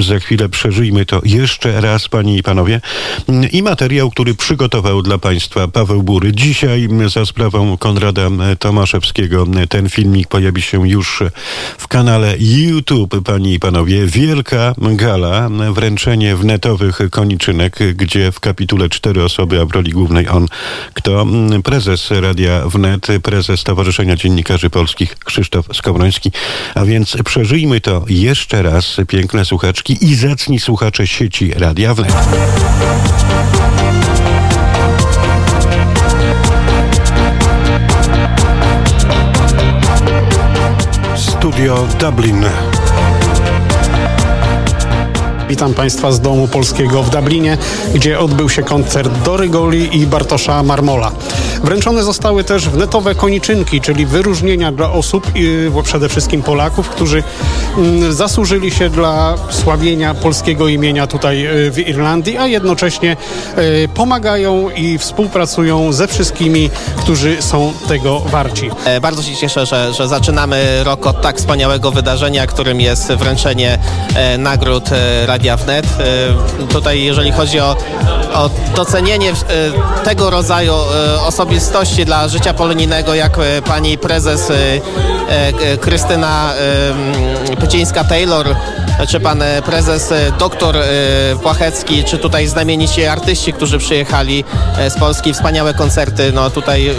Za chwilę przeżyjmy to jeszcze raz, panie i panowie. I materiał, który przygotował dla państwa Paweł Bury. Dzisiaj za sprawą Konrada Tomaszewskiego ten filmik pojawi się już w kanale YouTube, panie i panowie. Wielka gala, wręczenie wnetowych koniczynek, gdzie w kapitule cztery osoby, a w roli głównej on, kto? Prezes Radia Wnet, prezes Stowarzyszenia Dziennikarzy Polskich Krzysztof Skowroński. A więc przeżyjmy to jeszcze raz, piękne słuchaczki i zacni słuchacze sieci Radia Wnet. Studio Dublin. Witam Państwa z Domu Polskiego w Dublinie, gdzie odbył się koncert Dory Goli i Bartosza Marmola. Wręczone zostały też wnetowe koniczynki, czyli wyróżnienia dla osób, przede wszystkim Polaków, którzy mm, zasłużyli się dla sławienia polskiego imienia tutaj y, w Irlandii, a jednocześnie y, pomagają i współpracują ze wszystkimi, którzy są tego warci. E, bardzo się cieszę, że, że zaczynamy rok od tak wspaniałego wydarzenia, którym jest wręczenie e, nagród Radia Radia Wnet. Tutaj jeżeli chodzi o, o docenienie tego rodzaju y, osobistości dla życia polonijnego, jak pani prezes Krystyna Pycińska-Taylor, czy pan prezes doktor Płachecki, czy tutaj znamienici artyści, którzy przyjechali z Polski, wspaniałe koncerty, no tutaj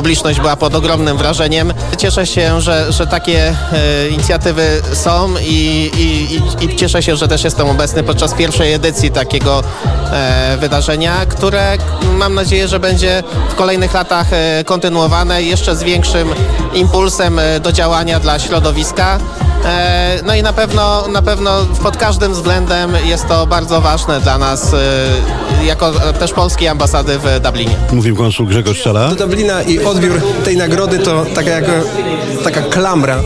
publiczność była pod ogromnym wrażeniem. Cieszę się, że, że takie e, inicjatywy są i, i, i, cieszę się, że też jestem obecny podczas pierwszej edycji takiego e, wydarzenia, które mam nadzieję, że będzie w kolejnych latach e, kontynuowane jeszcze z większym impulsem do działania dla środowiska. E, no i na pewno, na pewno pod każdym względem jest to bardzo ważne dla nas, e, jako też polskiej ambasady w Dublinie. Mówił konsul Grzegorz Czala. Do Dublina i odbiór tej nagrody to taka, jak, taka klamra,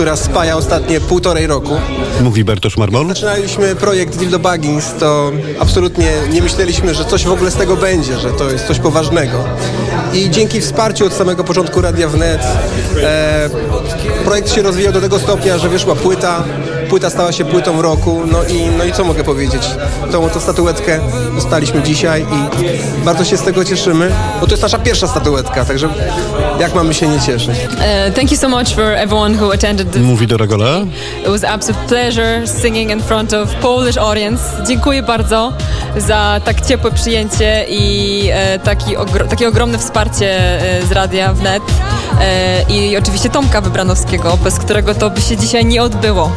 która spaja ostatnie półtorej roku. Mówi Bartosz Marmol. Zaczynaliśmy projekt Dildo Baggins, to absolutnie nie myśleliśmy, że coś w ogóle z tego będzie, że to jest coś poważnego. I dzięki wsparciu od samego początku Radia Wnet e, projekt się rozwijał do tego stopnia, że wyszła płyta, płyta stała się płytą roku, no i, no i co mogę powiedzieć? Tą oto statuetkę dostaliśmy dzisiaj i bardzo się z tego cieszymy, bo to jest nasza pierwsza statuetka, także jak mamy się nie cieszyć? Uh, thank you so much for everyone who attended this. Mówi Dora Gola. It was absolute pleasure singing in front of Polish audience. Dziękuję bardzo za tak ciepłe przyjęcie i e, taki ogro takie ogromne wsparcie e, z Radia Wnet e, i oczywiście Tomka Wybranowskiego, bez którego to by się dzisiaj nie odbyło.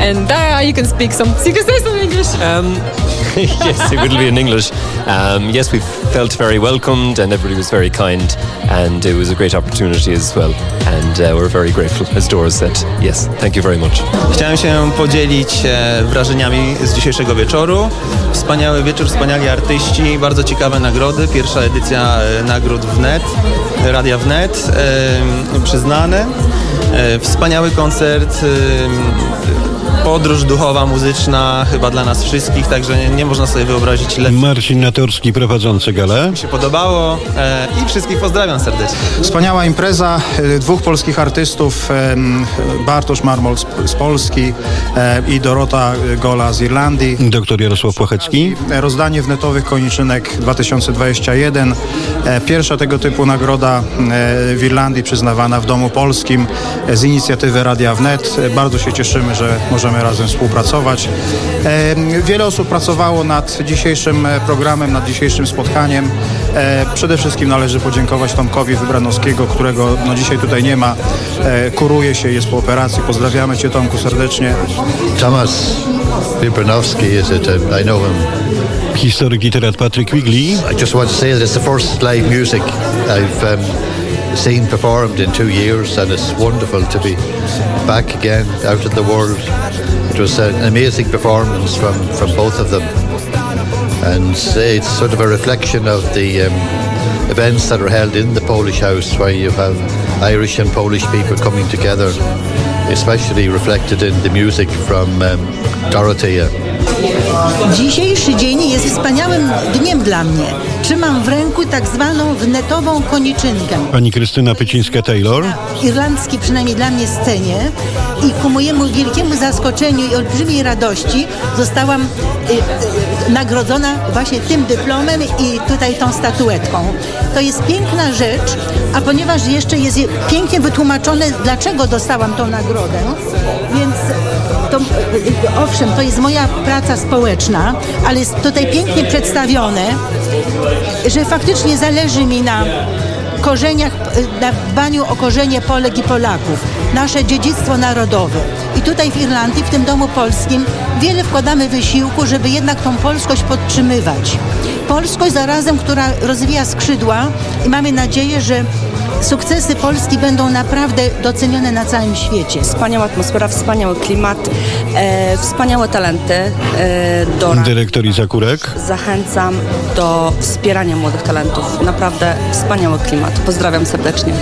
And Dara, you can speak some. You can say some English. Um, yes, it will be in English. Um, yes, we felt very welcomed, and everybody was very kind, and it was a great opportunity as well. And uh, we're very grateful, as Doris said. Yes, thank you very much. Chciałem się podzielić e, wrażeniami z dzisiejszego wieczoru. Wspaniały wieczór, wspaniali artyści, bardzo ciekawe nagrody. Pierwsza edycja e, nagród wnet, Radia Wnet, e, przyznane. Wspaniały koncert. Podróż duchowa, muzyczna chyba dla nas wszystkich, także nie, nie można sobie wyobrazić lepiej. Marcin Natorski prowadzący galę. Mi się podobało e, i wszystkich pozdrawiam serdecznie. Wspaniała impreza, e, dwóch polskich artystów, e, Bartosz Marmol z, z Polski e, i Dorota Gola z Irlandii. Doktor Jarosław Płachecki. Rozdanie wnetowych koniczynek 2021. E, pierwsza tego typu nagroda w Irlandii przyznawana w Domu Polskim z inicjatywy Radia Wnet. Bardzo się cieszymy, że możemy razem współpracować. Wiele osób pracowało nad dzisiejszym e, programem, nad dzisiejszym spotkaniem. E, przede wszystkim należy podziękować Tomkowi Wybranowskiego, którego no, dzisiaj tutaj nie ma. E, kuruje się, jest po operacji. Pozdrawiamy Cię Tomku serdecznie. Tomasz Wybranowski is it? I know him. Historyk literat Patrick Wigley. I just want to say that it's the first live music I've um, seen performed in two years, and it's wonderful to be back again out in the world. It was an amazing performance from, from both of them, and it's sort of a reflection of the um, events that are held in the Polish House, where you have Irish and Polish people coming together, especially reflected in the music from um, Dorothea. Dzisiejszy dzień jest wspaniałym dniem dla mnie. Trzymam w ręku tak zwaną wnetową koniczynkę. Pani Krystyna Pycińska-Taylor. Irlandzki przynajmniej dla mnie scenie i ku mojemu wielkiemu zaskoczeniu i olbrzymiej radości zostałam y, y, nagrodzona właśnie tym dyplomem i tutaj tą statuetką. To jest piękna rzecz, a ponieważ jeszcze jest pięknie wytłumaczone, dlaczego dostałam tą nagrodę, więc to, owszem, to jest moja praca społeczna, ale jest tutaj pięknie przedstawione, że faktycznie zależy mi na korzeniach, na dbaniu o korzenie Polek i Polaków, nasze dziedzictwo narodowe. I tutaj w Irlandii, w tym domu polskim, wiele wkładamy wysiłku, żeby jednak tą polskość podtrzymywać. Polskość zarazem, która rozwija skrzydła i mamy nadzieję, że sukcesy Polski będą naprawdę docenione na całym świecie. Wspaniała atmosfera, wspaniały klimat, e, wspaniałe talenty e, do... Dyrektor Izakurek. Zachęcam do wspierania młodych talentów. Naprawdę wspaniały klimat. Pozdrawiam serdecznie.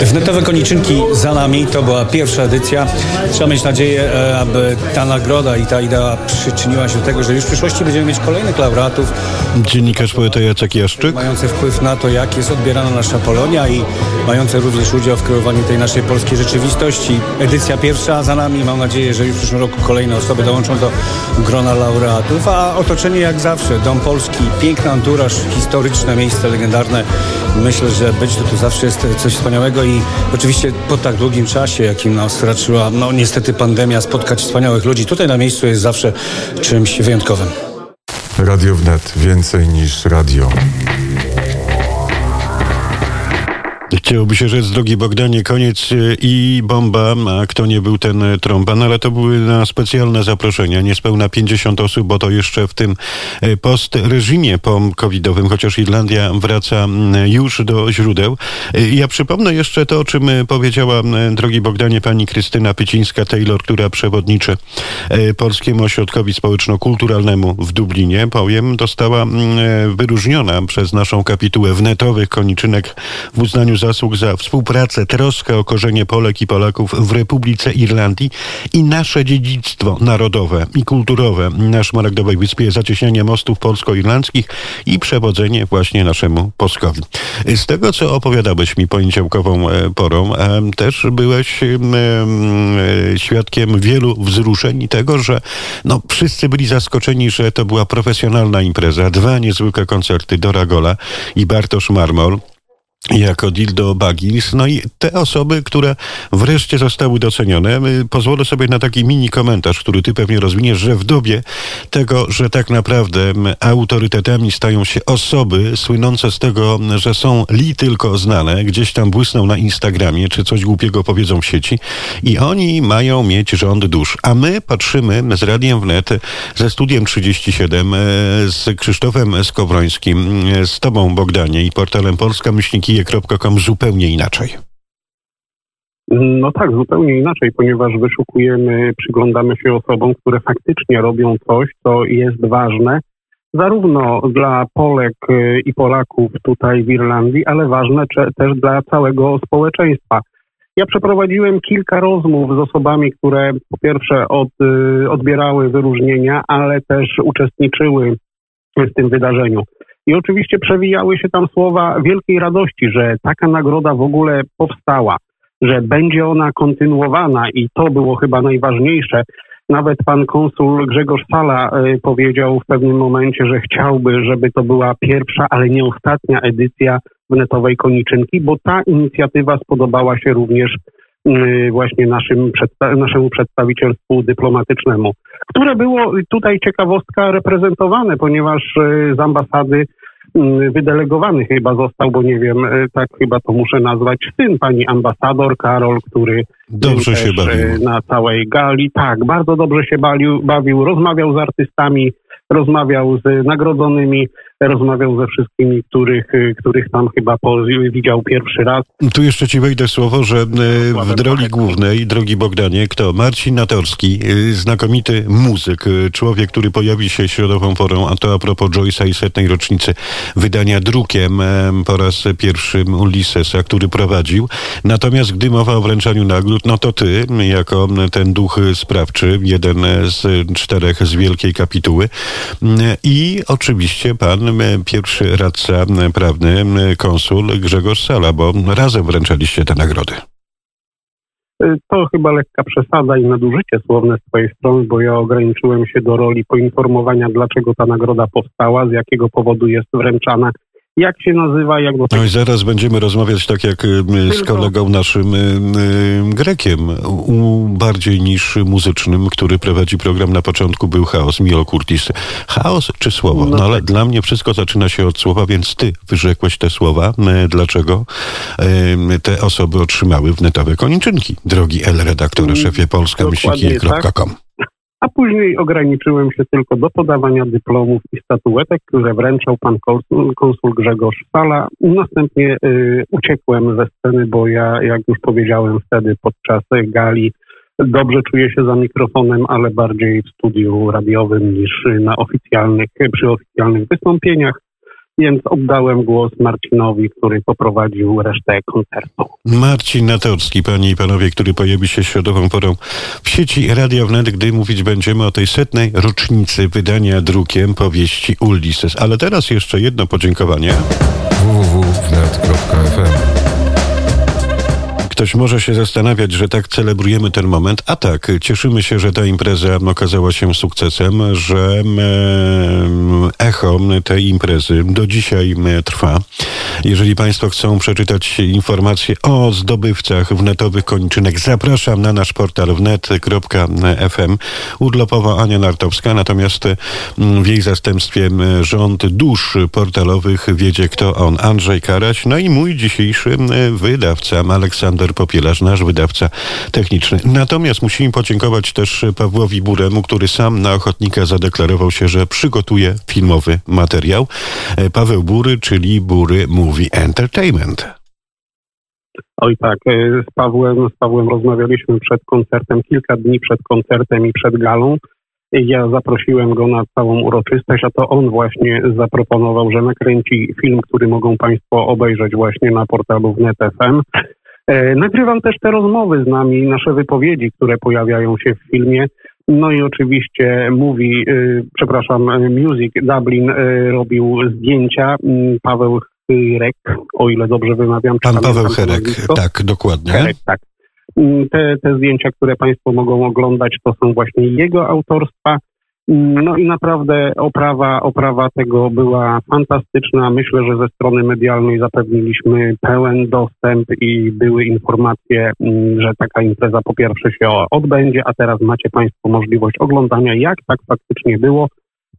Wnetowe koniczynki za nami, to była pierwsza edycja. Trzeba mieć nadzieję, e, aby ta nagroda i ta idea przyczyniła się do tego, że już w przyszłości będziemy mieć kolejnych laureatów. Dziennikarz poeta Jacek Jaszczyk. Mający wpływ na to, jak jest odbierana nasza Polonia i mające również udział w kreowaniu tej naszej polskiej rzeczywistości. Edycja pierwsza za nami. Mam nadzieję, że już w przyszłym roku kolejne osoby dołączą do grona laureatów, a otoczenie jak zawsze. Dom Polski, piękny anturaż, historyczne miejsce legendarne. Myślę, że być tu zawsze jest coś wspaniałego i oczywiście po tak długim czasie, jakim nas raczyła, no niestety pandemia, spotkać wspaniałych ludzi. Tutaj na miejscu jest zawsze czymś wyjątkowym. Radio Wnet. Więcej niż radio. Chciałoby się rzec, drogi Bogdanie, koniec y, i bomba, a kto nie był ten y, trąban, ale to były na specjalne zaproszenia, niespełna 50 osób, bo to jeszcze w tym y, post-reżimie covidowym, chociaż Irlandia wraca już do źródeł. Ja przypomnę jeszcze to, o czym powiedziała, drogi Bogdanie, pani Krystyna Pycińska-Taylor, która przewodniczy Polskiemu Ośrodkowi Społeczno-Kulturalnemu w Dublinie. Powiem, została mm, wyróżniona przez naszą kapitułę wnetowych koniczynek w uznaniu zasług za współpracę, troskę o korzenie Polek i Polaków w Republice Irlandii i nasze dziedzictwo narodowe i kulturowe na Szmaragdowej Wyspie, zacieśnianie mostów polsko-irlandzkich i przewodzenie właśnie naszemu Polskowi. Z tego, co opowiadałeś mi poniedziałkową e, porą, e, też byłeś e, świadkiem wielu wzruszeń i tego, że no, wszyscy byli zaskoczeni, że to była profesjonalna impreza. Dwa niezwykłe koncerty Dora Gola i Bartosz Marmol jako Dildo Baggins. No i te osoby, które wreszcie zostały docenione, pozwolę sobie na taki mini komentarz, który ty pewnie rozwiniesz, że w dobie tego, że tak naprawdę autorytetami stają się osoby słynące z tego, że są li tylko znane, gdzieś tam błysną na Instagramie, czy coś głupiego powiedzą w sieci i oni mają mieć rząd dusz. A my patrzymy z Radiem Wnet, ze Studiem 37, e, z Krzysztofem Skowrońskim, e, z tobą Bogdanie i portalem Polska Myślniki zupełnie inaczej. No tak, zupełnie inaczej, ponieważ wyszukujemy, przyglądamy się osobom, które faktycznie robią coś, co jest ważne, zarówno dla Polek y, i Polaków tutaj w Irlandii, ale ważne też dla całego społeczeństwa. Ja przeprowadziłem kilka rozmów z osobami, które po pierwsze od, y, odbierały wyróżnienia, ale też uczestniczyły w tym wydarzeniu. I oczywiście przewijały się tam słowa wielkiej radości, że taka nagroda w ogóle powstała, że będzie ona kontynuowana i to było chyba najważniejsze. Nawet pan konsul Grzegorz Sala y, powiedział w pewnym momencie, że chciałby, żeby to była pierwsza, ale nie ostatnia edycja wnetowej koniczynki, bo ta inicjatywa spodobała się również właśnie naszym naszemu przedstawicielstwu dyplomatycznemu, które było tutaj ciekawostka reprezentowane, ponieważ y, z ambasady Mm, wydelegowany chyba został, bo nie wiem, tak chyba to muszę nazwać, syn pani ambasador Karol, który dobrze się bawił. Na całej gali. Tak, bardzo dobrze się bawił, bawił rozmawiał z artystami, rozmawiał z nagrodzonymi, rozmawiał ze wszystkimi, których, y, których tam chyba widział pierwszy raz. Tu jeszcze ci wejdę słowo, że y, w drogi głównej, drogi Bogdanie, kto? Marcin Natorski, y, znakomity muzyk, człowiek, który pojawi się środową porą, a to a propos Joyce'a i setnej rocznicy wydania drukiem po raz pierwszy Ulyssesa, który prowadził. Natomiast gdy mowa o wręczaniu nagród, no to ty, jako ten duch sprawczy, jeden z czterech z wielkiej kapituły i oczywiście pan e, pierwszy radca e, prawny, e, konsul Grzegorz Sala, bo razem wręczaliście te nagrody. Y, To chyba lekka przesada i nadużycie słowne z Twojej strony, bo ja ograniczyłem się do roli poinformowania, dlaczego ta nagroda powstała, z jakiego powodu jest wręczana, jak się nazywa, jak do tego No i zaraz będziemy rozmawiać tak jak y, z kolegą naszym y, y, Grekiem, bardziej niż muzycznym, który prowadzi program na początku był Chaos, Milo Curtis. Chaos czy słowo? No ale dla mnie wszystko zaczyna się od słowa, więc ty wyrzekłeś te słowa. Dlaczego te osoby otrzymały wnetowe koniczynki? Drogi L, redaktorze, szefie polska-com. A później ograniczyłem się tylko do podawania dyplomów i statuetek, które wręczał pan konsul, Grzegorz Sala. Następnie y, uciekłem ze sceny, bo ja, jak już powiedziałem wtedy podczas gali, dobrze czuję się za mikrofonem, ale bardziej w studiu radiowym niż na oficjalnych, przy oficjalnych wystąpieniach. Więc oddałem głos Marcinowi, który poprowadził resztę koncertu. Marcin Natorski, panie i panowie, który pojawi się środową porą w sieci Radia Wnet, gdy mówić będziemy o tej setnej rocznicy wydania drukiem powieści Ulysses. Ale teraz jeszcze jedno podziękowanie. www.wnet.fm Ktoś może się zastanawiać, że tak celebrujemy ten moment, a tak, cieszymy się, że ta impreza okazała się sukcesem, że echo tej imprezy do dzisiaj trwa. Jeżeli Państwo chcą przeczytać informacje o zdobywcach wnetowych kończynek, zapraszam na nasz portal wnet.fm. Urlopowa Ania Nartowska, natomiast w jej zastępstwie rząd dusz portalowych wiedzie kto on, Andrzej Karaś, no i mój dzisiejszy wydawca, Aleksander Popielarz, nasz wydawca techniczny. Natomiast musimy podziękować też Pawłowi Buremu, który sam na ochotnika zadeklarował się, że przygotuje filmowy materiał. E, Paweł Bury, czyli Bury Movie Entertainment. Oj tak, y, z Pawłem, z Pawłem rozmawialiśmy przed koncertem, kilka dni przed koncertem i przed galą. Ja zaprosiłem go na całą uroczystość, a to on właśnie zaproponował, że nakręci film, który mogą Państwo obejrzeć właśnie na portalu wnet.fm. E, Nagrywam też te rozmowy z nami, nasze wypowiedzi, które pojawiają się w filmie. No i oczywiście mówi, y, przepraszam, y, Music Dublin robił zdjęcia. Mm, Paweł Chyrek, o ile dobrze wymawiam. Pan Paweł nazwisko? tak, dokładnie. Herek, tak. Mm, Te, te zdjęcia, które Państwo mogą oglądać, to są właśnie jego autorstwa. No i naprawdę oprawa, oprawa tego była fantastyczna. Myślę, że ze strony medialnej zapewniliśmy pełen dostęp i były informacje, mm, że taka impreza po pierwsze się odbędzie, a teraz macie Państwo możliwość oglądania, jak tak faktycznie było.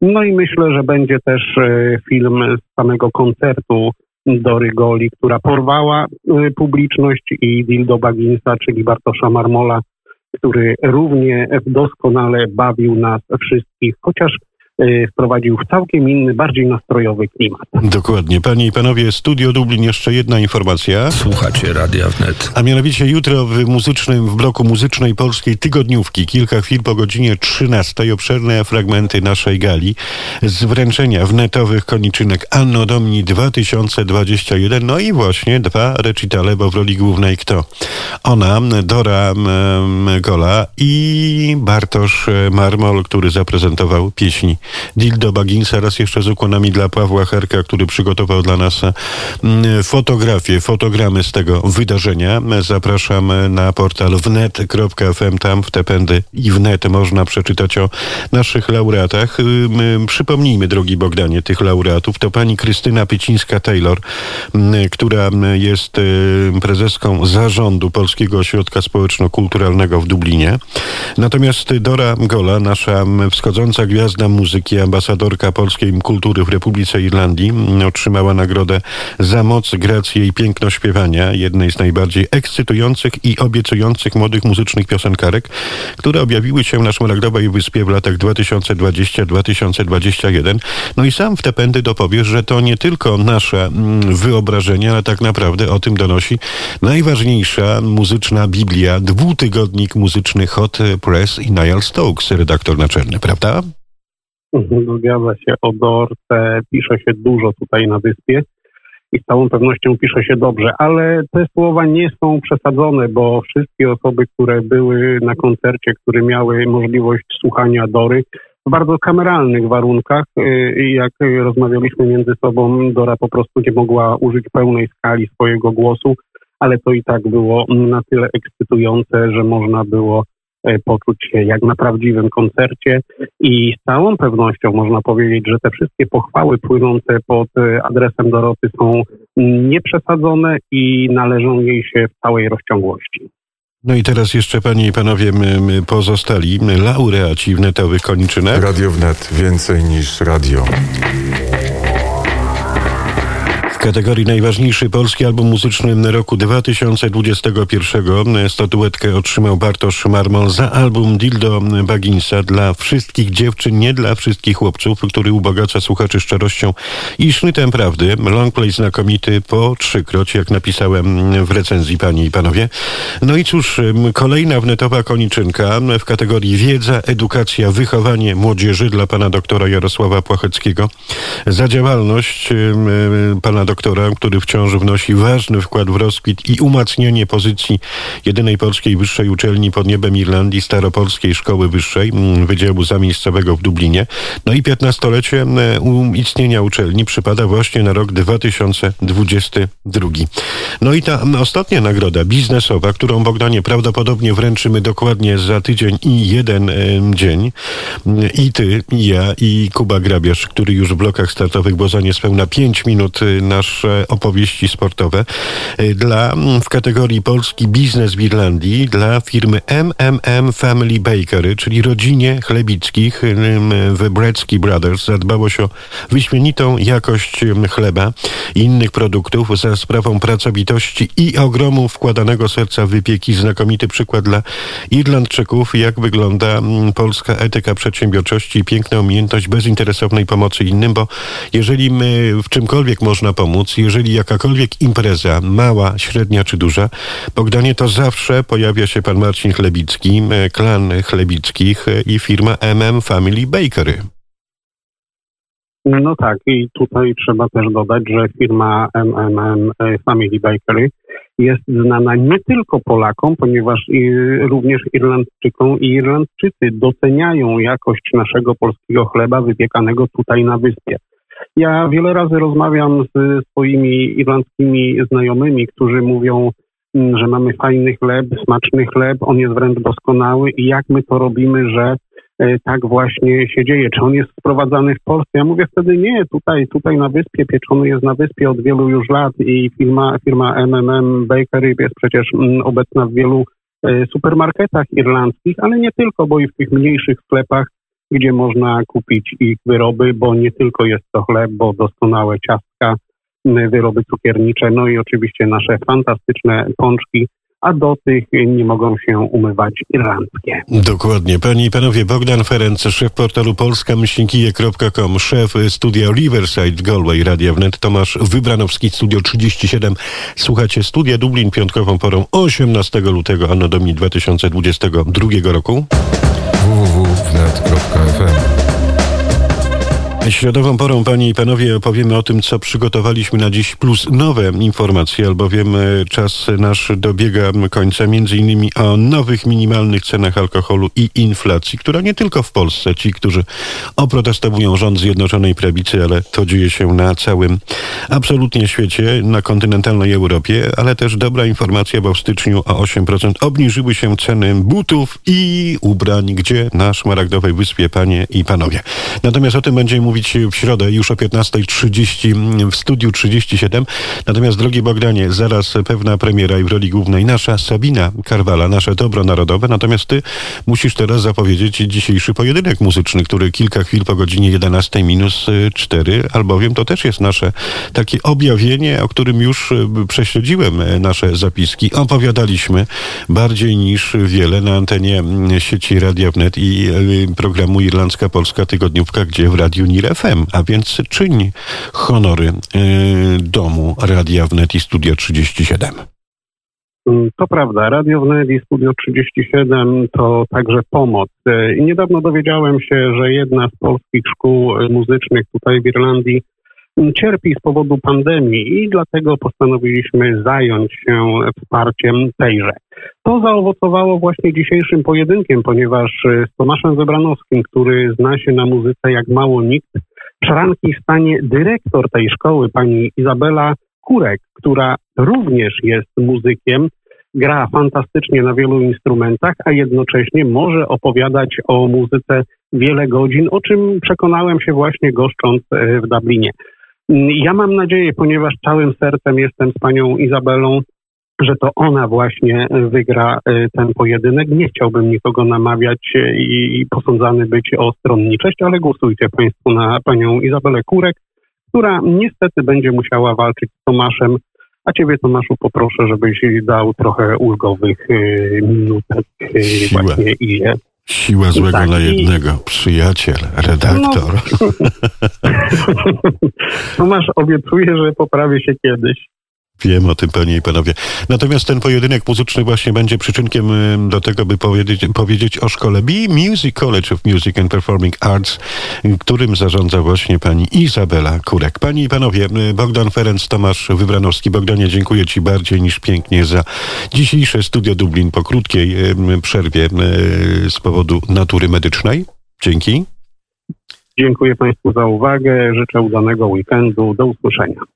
No i myślę, że będzie też e, film z samego koncertu Dory Goli, która porwała e, publiczność i Dildo Bagginsa, czyli Bartosza Marmola, który równie doskonale bawił nas wszystkich, chociaż wprowadził w całkiem inny, bardziej nastrojowy klimat. Dokładnie. Panie i panowie, Studio Dublin, jeszcze jedna informacja. Słuchacie Radia Wnet. A mianowicie jutro w muzycznym, w bloku muzycznej polskiej tygodniówki, kilka chwil po godzinie 13, obszerne fragmenty naszej gali z wręczenia wnetowych koniczynek Anno Domini 2021. No i właśnie dwa recitale, bo w roli głównej kto? Ona, Dora Gola i Bartosz e, Marmol, który zaprezentował pieśni Dildo Bagginsa. Raz jeszcze z ukłonami dla Pawła Herka, który przygotował dla nas mm, fotografie, fotogramy z tego wydarzenia. Zapraszam na portal wnet.fm. Tam w te pędy i wnet można przeczytać o naszych laureatach. Ym, Przypomnijmy, drogi Bogdanie, tych laureatów. To pani Krystyna Pycińska-Taylor, która jest y, prezeską zarządu Polskiego Ośrodka Społeczno-Kulturalnego w Dublinie. Natomiast Dora Gola, nasza wschodząca gwiazda muzyki, ambasadorka polskiej kultury w Republice Irlandii, otrzymała nagrodę za moc, grację i piękno śpiewania, jednej z najbardziej ekscytujących i obiecujących młodych muzycznych piosenkarek, które objawiły się na Szmaragdowej Wyspie w latach 2020-2021. No i sam w te pędy dopowiesz, że to nie tylko nasze mm, wyobrażenie, ale tak naprawdę o tym donosi najważniejsza muzyczna biblia, dwutygodnik muzyczny Hot Press i Niall Stokes, redaktor naczelny, prawda? Zgadza się, o Dorce pisze się dużo tutaj na wyspie i z całą pewnością pisze się dobrze, ale te słowa nie są przesadzone, bo wszystkie osoby, które były na koncercie, które miały możliwość słuchania Dory, w bardzo kameralnych warunkach. Y, Jak rozmawialiśmy między sobą, Dora po prostu nie mogła użyć pełnej skali swojego głosu, ale to i tak było na tyle ekscytujące, że można było poczuć się jak na prawdziwym koncercie i z całą pewnością można powiedzieć, że te wszystkie pochwały płynące pod e, adresem Doroty są nieprzesadzone i należą jej się w całej rozciągłości. No i teraz jeszcze panie i panowie my, my pozostali laureaci wnetowych koniczynek. Radio Wnet. Więcej niż radio. Kategorii najważniejszy polski album muzyczny roku 2021 statuetkę otrzymał Bartosz Marmol za album Dildo Bagginsa dla wszystkich dziewczyn, nie dla wszystkich chłopców, który ubogaca słuchaczy szczerością i sznytem prawdy. Longplay znakomity po trzykroć, jak napisałem w recenzji panie i panowie. No i cóż, kolejna wnetowa koniczynka w kategorii wiedza, edukacja, wychowanie młodzieży dla pana doktora Jarosława Płacheckiego za działalność pana doktora, który wciąż wnosi ważny wkład w rozkwit i umacnianie pozycji jedynej polskiej wyższej uczelni pod niebem Irlandii, Staropolskiej Szkoły Wyższej, mm, Wydziału Zamiejscowego w Dublinie. No i 15-lecie mm, istnienia uczelni przypada właśnie na rok 2022. No i ta mm, ostatnia nagroda biznesowa, którą Bogdanie prawdopodobnie wręczymy dokładnie za tydzień i jeden dzień. I ty, i ja, i Kuba Grabiarz, który już w blokach startowych, bo za niespełna 5 minut y, nasze opowieści sportowe y, dla w kategorii Polski Biznes w Irlandii dla firmy MMM Family Bakery, czyli rodzinie chlebickich w Brecki Brothers. Zadbało się o wyśmienitą jakość chleba i innych produktów za sprawą pracowitości i ogromu wkładanego serca w wypieki. Znakomity przykład dla Irlandczyków, jak wygląda polska etyka przedsiębiorczości i piękna umiejętność bezinteresownej pomocy innym, bo jeżeli my w czymkolwiek można pomóc, jeżeli jakakolwiek impreza, mała, średnia czy duża, Bogdanie, to zawsze pojawia się pan Marcin Chlebicki, klan Chlebickich e, i firma MM Family Bakery. No tak, i tutaj trzeba też dodać, że firma MMM Family Bakery jest znana nie tylko Polakom, ponieważ i również Irlandczykom i Irlandczycy doceniają jakość naszego polskiego chleba wypiekanego tutaj na wyspie. Ja wiele razy rozmawiam z swoimi irlandzkimi znajomymi, którzy mówią, mm, że mamy fajny chleb, smaczny chleb, on jest wręcz doskonały i jak my to robimy, że e, tak właśnie się dzieje. Czy on jest sprowadzany w Polsce? Ja mówię wtedy nie, tutaj, tutaj na wyspie, pieczony jest na wyspie od wielu już lat i firma, firma MMM Bakery jest przecież mm, obecna w wielu e, supermarketach irlandzkich, ale nie tylko, bo i w tych mniejszych sklepach gdzie można kupić ich wyroby, bo nie tylko jest to chleb, bo doskonałe ciastka, wyroby cukiernicze, no i oczywiście nasze fantastyczne pączki, a do tych nie mogą się umywać irlandzkie. Dokładnie. Panie i panowie, Bogdan Ferenc, szef portalu polskamyślnikije.com, szef studia Riverside Galway, Radia Wnet, Tomasz Wybranowski, Studio 37. Słuchacie Studia Dublin piątkową porą 18 lutego, anno domi 2022 roku www.wnet.fm Środową porą, panie i panowie, opowiemy o tym, co przygotowaliśmy na dziś, plus nowe informacje, albowiem e, czas nasz dobiega końca, między innymi o nowych minimalnych cenach alkoholu i inflacji, która nie tylko w Polsce, ci, którzy oprotestowują rząd Zjednoczonej Prawicy, ale to dzieje się na całym absolutnie świecie, na kontynentalnej Europie, ale też dobra informacja, bo w styczniu o 8% obniżyły się ceny butów i ubrań, gdzie na Szmaragdowej Wyspie, panie i panowie. Natomiast o tym będziemy mówić mówić w środę już o 15.30 w studiu 37. Natomiast, drogi Bogdanie, zaraz pewna premiera i w roli głównej nasza Sabina Karwala, nasze dobro narodowe. Natomiast ty musisz teraz zapowiedzieć dzisiejszy pojedynek muzyczny, który kilka chwil po godzinie 11 minus 4, albowiem to też jest nasze takie objawienie, o którym już e, prześledziłem e, nasze zapiski. Opowiadaliśmy bardziej niż wiele na antenie sieci Radia Wnet i e, programu Irlandzka Polska Tygodniówka, gdzie w Radiu Nire FM, a więc czyń honory y, domu Radia Wnet i Studia 37. Mm, to prawda, Radio Wnet i Studio 37 to także pomoc. I niedawno dowiedziałem się, że jedna z polskich szkół muzycznych tutaj w Irlandii cierpi z powodu pandemii i dlatego postanowiliśmy zająć się wsparciem tejże. To zaowocowało właśnie dzisiejszym pojedynkiem, ponieważ z Tomaszem Wybranowskim, który zna się na muzyce jak mało nikt, szranki stanie dyrektor tej szkoły, pani Izabela Kurek, która również jest muzykiem, gra fantastycznie na wielu instrumentach, a jednocześnie może opowiadać o muzyce wiele godzin, o czym przekonałem się właśnie goszcząc e, w Dublinie. Ja mam nadzieję, ponieważ całym sercem jestem z panią Izabelą, że to ona właśnie wygra e, ten pojedynek. Nie chciałbym nikogo namawiać e, i posądzany być o stronniczość, ale głosujcie Państwo na panią Izabelę Kurek, która niestety będzie musiała walczyć z Tomaszem. A ciebie, Tomaszu, poproszę, żebyś dał trochę ulgowych y, minutek Siła. właśnie Izie. Siła złego Tak, na i- jednego. Przyjaciel, redaktor. Tomasz obiecuje, że poprawię się kiedyś. Wiem o tym, panie i panowie. Natomiast ten pojedynek muzyczny właśnie będzie przyczynkiem y, do tego, by powiedzieć, powiedzieć o szkole B Music College of Music and Performing Arts, którym zarządza właśnie pani Izabela Kurek. Panie i panowie, y, Bogdan Ferenc, Tomasz Wybranowski. Bogdanie, dziękuję ci bardziej niż pięknie za dzisiejsze Studio Dublin po krótkiej y, przerwie z powodu natury medycznej. Dzięki. Dziękuję Państwu za uwagę. Życzę udanego weekendu. Do usłyszenia.